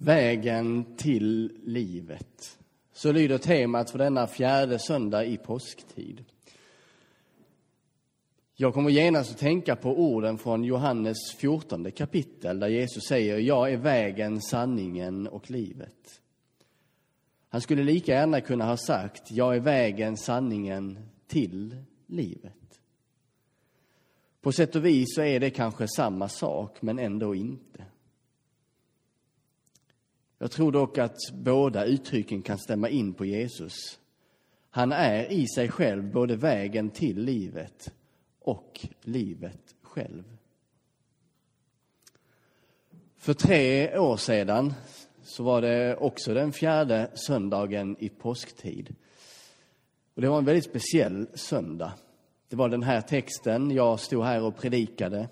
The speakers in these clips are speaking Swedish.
Vägen till livet. Så lyder temat för denna fjärde söndag i påsktid. Jag kommer genast att tänka på orden från Johannes 14 kapitel där Jesus säger Jag är vägen, sanningen och livet. Han skulle lika gärna kunna ha sagt Jag är vägen, sanningen till livet. På sätt och vis så är det kanske samma sak, men ändå inte. Jag tror dock att båda uttrycken kan stämma in på Jesus. Han är i sig själv både vägen till livet och livet själv. För tre år sedan så var det också den fjärde söndagen i påsktid. Och det var en väldigt speciell söndag. Det var den här texten, jag stod här och predikade.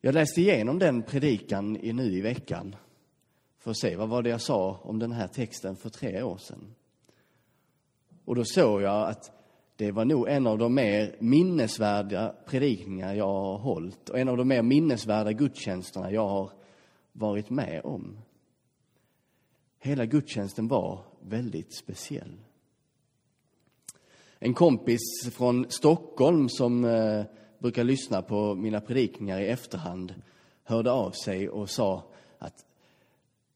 Jag läste igenom den predikan nu i veckan för att se vad var det jag sa om den här texten för tre år sedan. Och då såg jag att det var nog en av de mer minnesvärda predikningar jag har hållit och en av de mer minnesvärda gudstjänsterna jag har varit med om. Hela gudstjänsten var väldigt speciell. En kompis från Stockholm som eh, brukar lyssna på mina predikningar i efterhand hörde av sig och sa att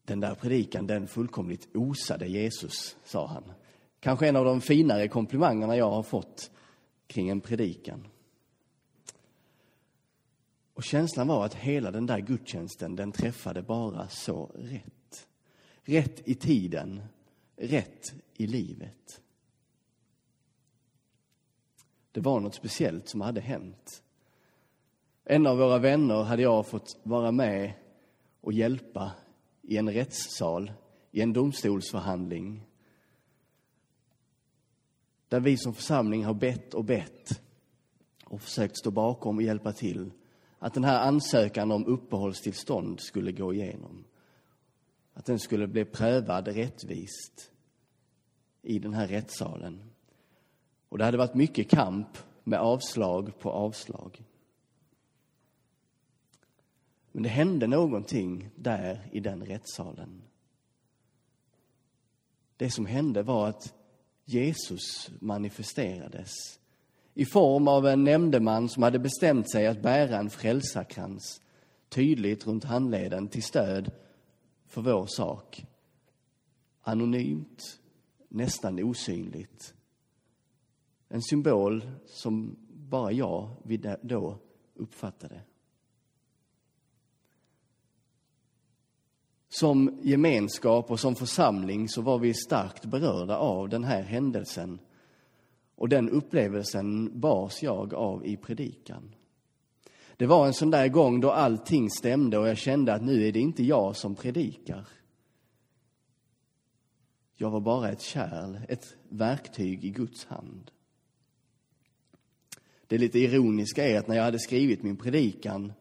den där predikan, den fullkomligt osade Jesus, sa han. Kanske en av de finare komplimangerna jag har fått kring en predikan. Och känslan var att hela den där gudstjänsten, den träffade bara så rätt. Rätt i tiden, rätt i livet. Det var något speciellt som hade hänt. En av våra vänner hade jag fått vara med och hjälpa i en rättssal, i en domstolsförhandling där vi som församling har bett och bett och försökt stå bakom och hjälpa till att den här ansökan om uppehållstillstånd skulle gå igenom. Att den skulle bli prövad rättvist i den här rättssalen. Och det hade varit mycket kamp med avslag på avslag. Men det hände någonting där i den rättssalen. Det som hände var att Jesus manifesterades i form av en nämndeman som hade bestämt sig att bära en frälsarkrans tydligt runt handleden till stöd för vår sak. Anonymt, nästan osynligt. En symbol som bara jag då uppfattade. Som gemenskap och som församling så var vi starkt berörda av den här händelsen. Och den upplevelsen bars jag av i predikan. Det var en sån där gång då allting stämde och jag kände att nu är det inte jag som predikar. Jag var bara ett kärl, ett verktyg i Guds hand. Det lite ironiska är att när jag hade skrivit min predikan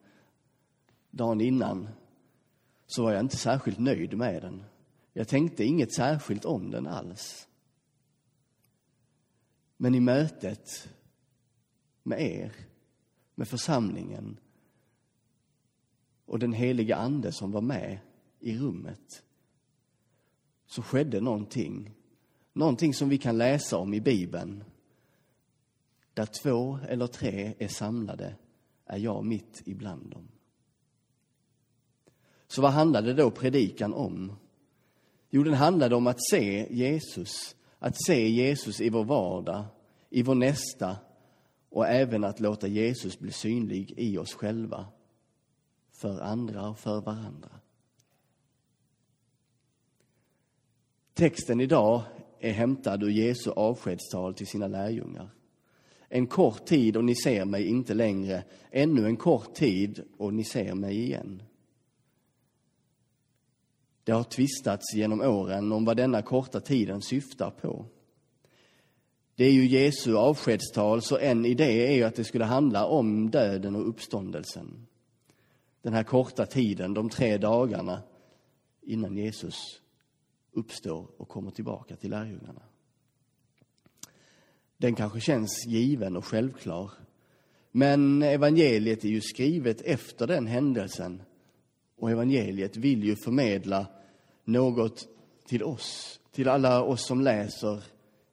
dagen innan så var jag inte särskilt nöjd med den. Jag tänkte inget särskilt om den alls. Men i mötet med er, med församlingen och den heliga ande som var med i rummet så skedde någonting. Någonting som vi kan läsa om i Bibeln. Där två eller tre är samlade är jag mitt ibland dem. Så vad handlade då predikan om? Jo, den handlade om att se Jesus, att se Jesus i vår vardag, i vår nästa och även att låta Jesus bli synlig i oss själva, för andra och för varandra. Texten idag är hämtad ur Jesu avskedstal till sina lärjungar. En kort tid och ni ser mig inte längre, ännu en kort tid och ni ser mig igen. Det har tvistats genom åren om vad denna korta tiden syftar på. Det är ju Jesu avskedstal, så en idé är ju att det skulle handla om döden och uppståndelsen. Den här korta tiden, de tre dagarna innan Jesus uppstår och kommer tillbaka till lärjungarna. Den kanske känns given och självklar. Men evangeliet är ju skrivet efter den händelsen och evangeliet vill ju förmedla något till oss, till alla oss som läser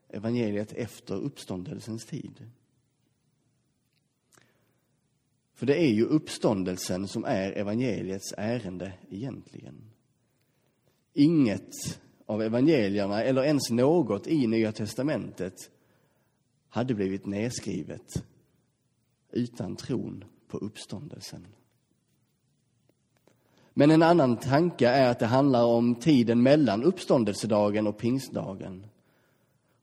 evangeliet efter uppståndelsens tid. För det är ju uppståndelsen som är evangeliets ärende egentligen. Inget av evangelierna, eller ens något i Nya testamentet, hade blivit nedskrivet utan tron på uppståndelsen. Men en annan tanke är att det handlar om tiden mellan uppståndelsedagen och pingstdagen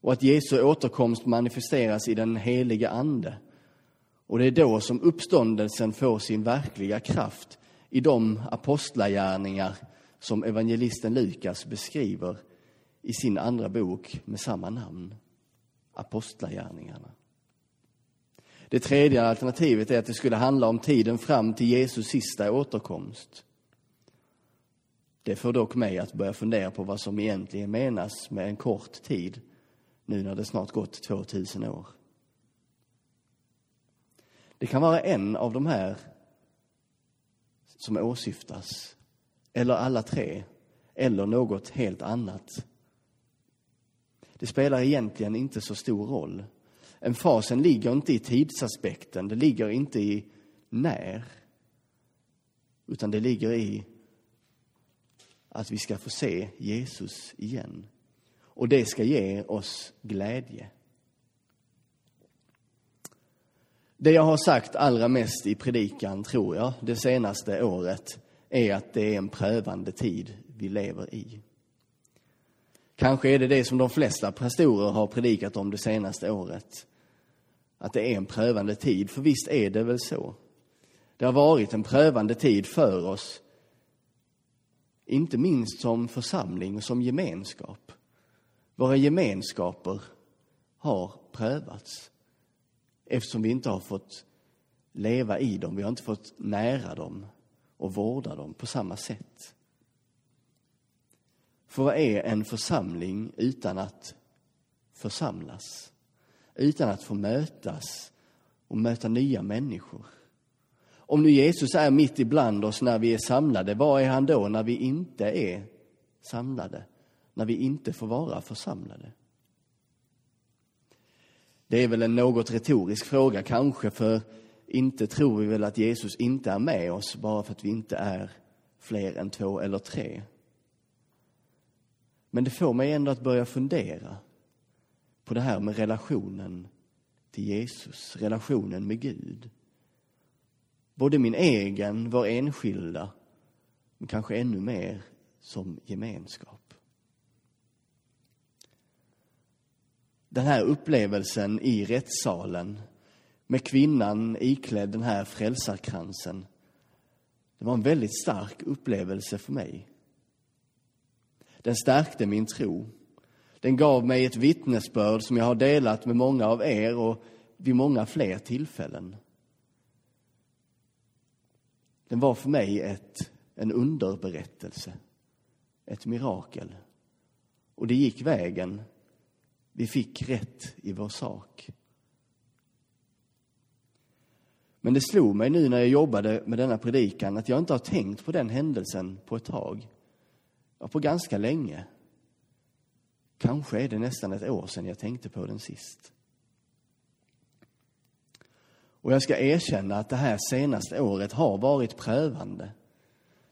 och att Jesu återkomst manifesteras i den heliga Ande. Och det är då som uppståndelsen får sin verkliga kraft i de apostlagärningar som evangelisten Lukas beskriver i sin andra bok med samma namn, Apostlagärningarna. Det tredje alternativet är att det skulle handla om tiden fram till Jesus sista återkomst. Det får dock mig att börja fundera på vad som egentligen menas med en kort tid, nu när det snart gått 2000 år. Det kan vara en av de här som åsyftas, eller alla tre, eller något helt annat. Det spelar egentligen inte så stor roll. En fasen ligger inte i tidsaspekten, det ligger inte i när, utan det ligger i att vi ska få se Jesus igen. Och det ska ge oss glädje. Det jag har sagt allra mest i predikan, tror jag, det senaste året är att det är en prövande tid vi lever i. Kanske är det det som de flesta pastorer har predikat om det senaste året. Att det är en prövande tid, för visst är det väl så. Det har varit en prövande tid för oss inte minst som församling och som gemenskap. Våra gemenskaper har prövats eftersom vi inte har fått leva i dem. Vi har inte fått nära dem och vårda dem på samma sätt. För vad är en församling utan att församlas? Utan att få mötas och möta nya människor? Om nu Jesus är mitt ibland oss när vi är samlade, vad är han då när vi inte är samlade? När vi inte får vara församlade? Det är väl en något retorisk fråga kanske, för inte tror vi väl att Jesus inte är med oss bara för att vi inte är fler än två eller tre. Men det får mig ändå att börja fundera på det här med relationen till Jesus, relationen med Gud. Både min egen, vår enskilda, men kanske ännu mer som gemenskap. Den här upplevelsen i rättssalen med kvinnan iklädd den här frälsarkransen. Det var en väldigt stark upplevelse för mig. Den stärkte min tro. Den gav mig ett vittnesbörd som jag har delat med många av er och vid många fler tillfällen. Den var för mig ett, en underberättelse, ett mirakel. Och det gick vägen. Vi fick rätt i vår sak. Men det slog mig nu när jag jobbade med denna predikan att jag inte har tänkt på den händelsen på ett tag. Ja, på ganska länge. Kanske är det nästan ett år sedan jag tänkte på den sist. Och jag ska erkänna att det här senaste året har varit prövande.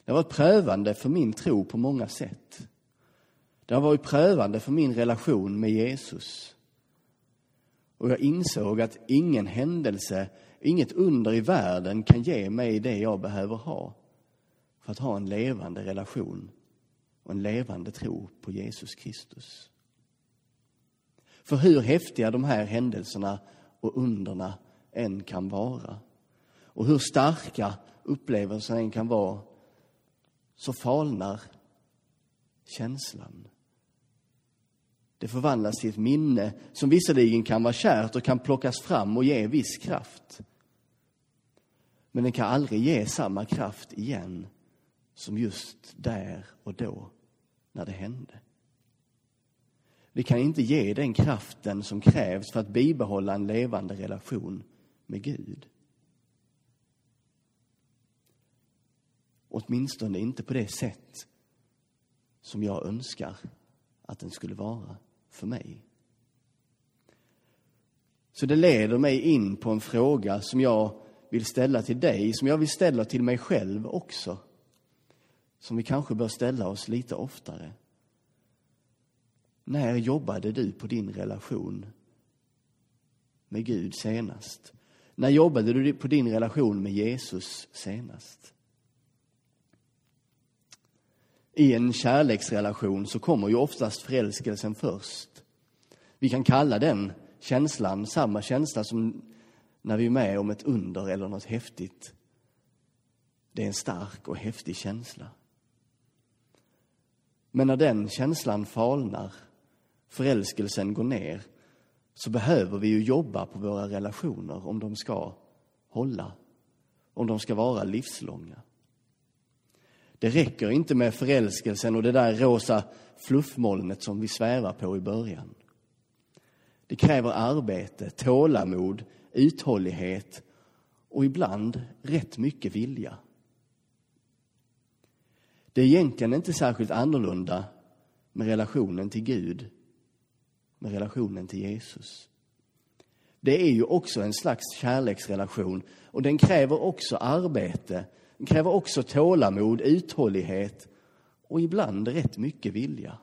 Det har varit prövande för min tro på många sätt. Det har varit prövande för min relation med Jesus. Och jag insåg att ingen händelse, inget under i världen kan ge mig det jag behöver ha för att ha en levande relation och en levande tro på Jesus Kristus. För hur häftiga de här händelserna och underna än kan vara och hur starka upplevelserna än kan vara så falnar känslan. Det förvandlas till ett minne som visserligen kan vara kärt och kan plockas fram och ge viss kraft. Men den kan aldrig ge samma kraft igen som just där och då, när det hände. Vi kan inte ge den kraften som krävs för att bibehålla en levande relation med Gud. Åtminstone inte på det sätt som jag önskar att den skulle vara för mig. Så det leder mig in på en fråga som jag vill ställa till dig, som jag vill ställa till mig själv också. Som vi kanske bör ställa oss lite oftare. När jobbade du på din relation med Gud senast? När jobbade du på din relation med Jesus senast? I en kärleksrelation så kommer ju oftast förälskelsen först. Vi kan kalla den känslan samma känsla som när vi är med om ett under eller något häftigt. Det är en stark och häftig känsla. Men när den känslan falnar, förälskelsen går ner, så behöver vi ju jobba på våra relationer om de ska hålla, om de ska vara livslånga. Det räcker inte med förälskelsen och det där rosa fluffmolnet som vi svävar på i början. Det kräver arbete, tålamod, uthållighet och ibland rätt mycket vilja. Det är egentligen inte särskilt annorlunda med relationen till Gud, med relationen till Jesus. Det är ju också en slags kärleksrelation och den kräver också arbete, den kräver också tålamod, uthållighet och ibland rätt mycket vilja.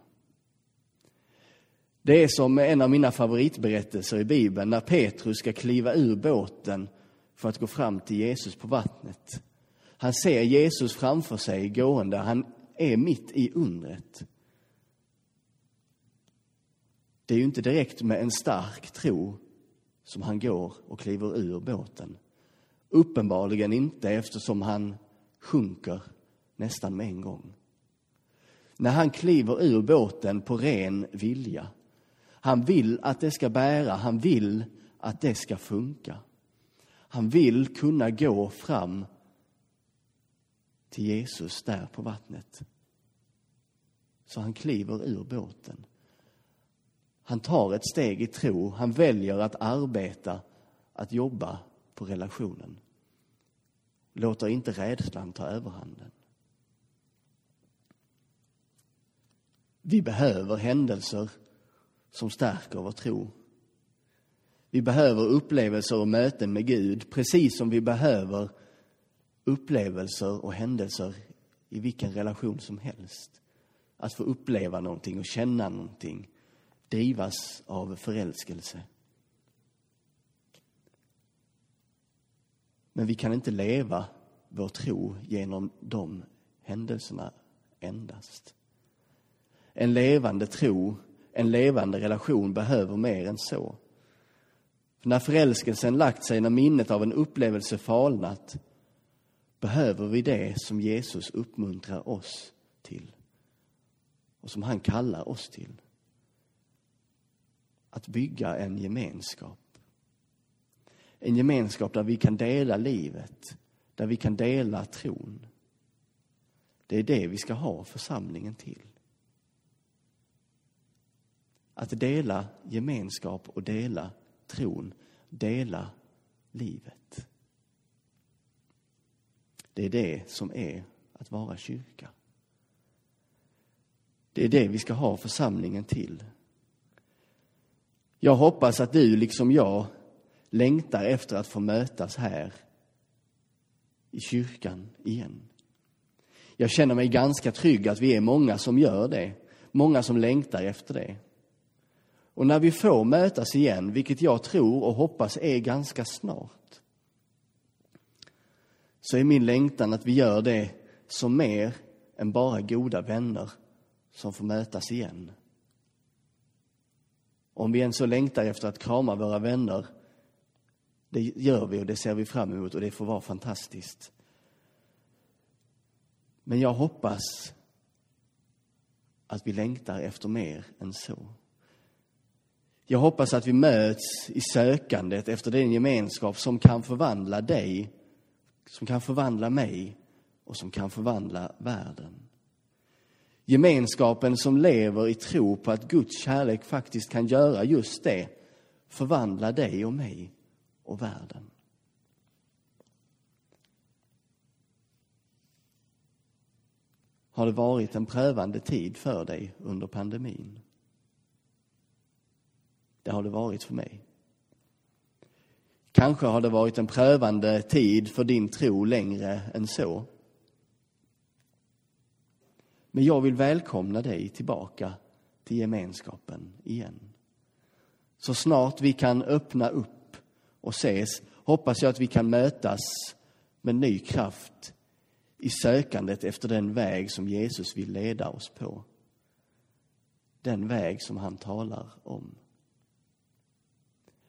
Det är som en av mina favoritberättelser i Bibeln när Petrus ska kliva ur båten för att gå fram till Jesus på vattnet. Han ser Jesus framför sig gående, han är mitt i undret. Det är ju inte direkt med en stark tro som han går och kliver ur båten. Uppenbarligen inte eftersom han sjunker nästan med en gång. När han kliver ur båten på ren vilja han vill att det ska bära, han vill att det ska funka. Han vill kunna gå fram till Jesus där på vattnet. Så han kliver ur båten. Han tar ett steg i tro, han väljer att arbeta, att jobba på relationen. Låter inte rädslan ta överhanden. Vi behöver händelser som stärker vår tro. Vi behöver upplevelser och möten med Gud, precis som vi behöver upplevelser och händelser i vilken relation som helst. Att få uppleva någonting och känna någonting, drivas av förälskelse. Men vi kan inte leva vår tro genom de händelserna endast. En levande tro en levande relation behöver mer än så. För när förälskelsen lagt sig, när minnet av en upplevelse falnat, behöver vi det som Jesus uppmuntrar oss till och som han kallar oss till. Att bygga en gemenskap. En gemenskap där vi kan dela livet, där vi kan dela tron. Det är det vi ska ha församlingen till. Att dela gemenskap och dela tron, dela livet. Det är det som är att vara kyrka. Det är det vi ska ha församlingen till. Jag hoppas att du, liksom jag, längtar efter att få mötas här i kyrkan igen. Jag känner mig ganska trygg att vi är många som gör det, många som längtar efter det. Och när vi får mötas igen, vilket jag tror och hoppas är ganska snart, så är min längtan att vi gör det som mer än bara goda vänner som får mötas igen. Om vi än så längtar efter att krama våra vänner, det gör vi och det ser vi fram emot och det får vara fantastiskt. Men jag hoppas att vi längtar efter mer än så. Jag hoppas att vi möts i sökandet efter den gemenskap som kan förvandla dig, som kan förvandla mig och som kan förvandla världen. Gemenskapen som lever i tro på att Guds kärlek faktiskt kan göra just det, förvandla dig och mig och världen. har det varit en prövande tid för dig under pandemin? Det har det varit för mig. Kanske har det varit en prövande tid för din tro längre än så. Men jag vill välkomna dig tillbaka till gemenskapen igen. Så snart vi kan öppna upp och ses hoppas jag att vi kan mötas med ny kraft i sökandet efter den väg som Jesus vill leda oss på. Den väg som han talar om.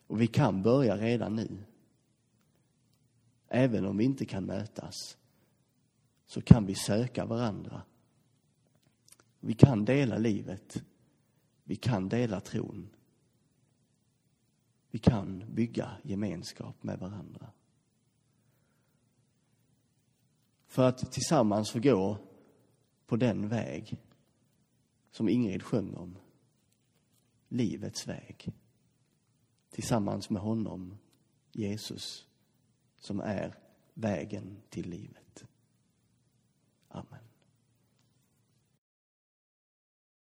Och vi kan börja redan nu. Även om vi inte kan mötas så kan vi söka varandra. Vi kan dela livet. Vi kan dela tron. Vi kan bygga gemenskap med varandra. För att tillsammans få gå på den väg som Ingrid sjöng om. Livets väg. Tillsammans med honom, Jesus, som är vägen till livet. Amen.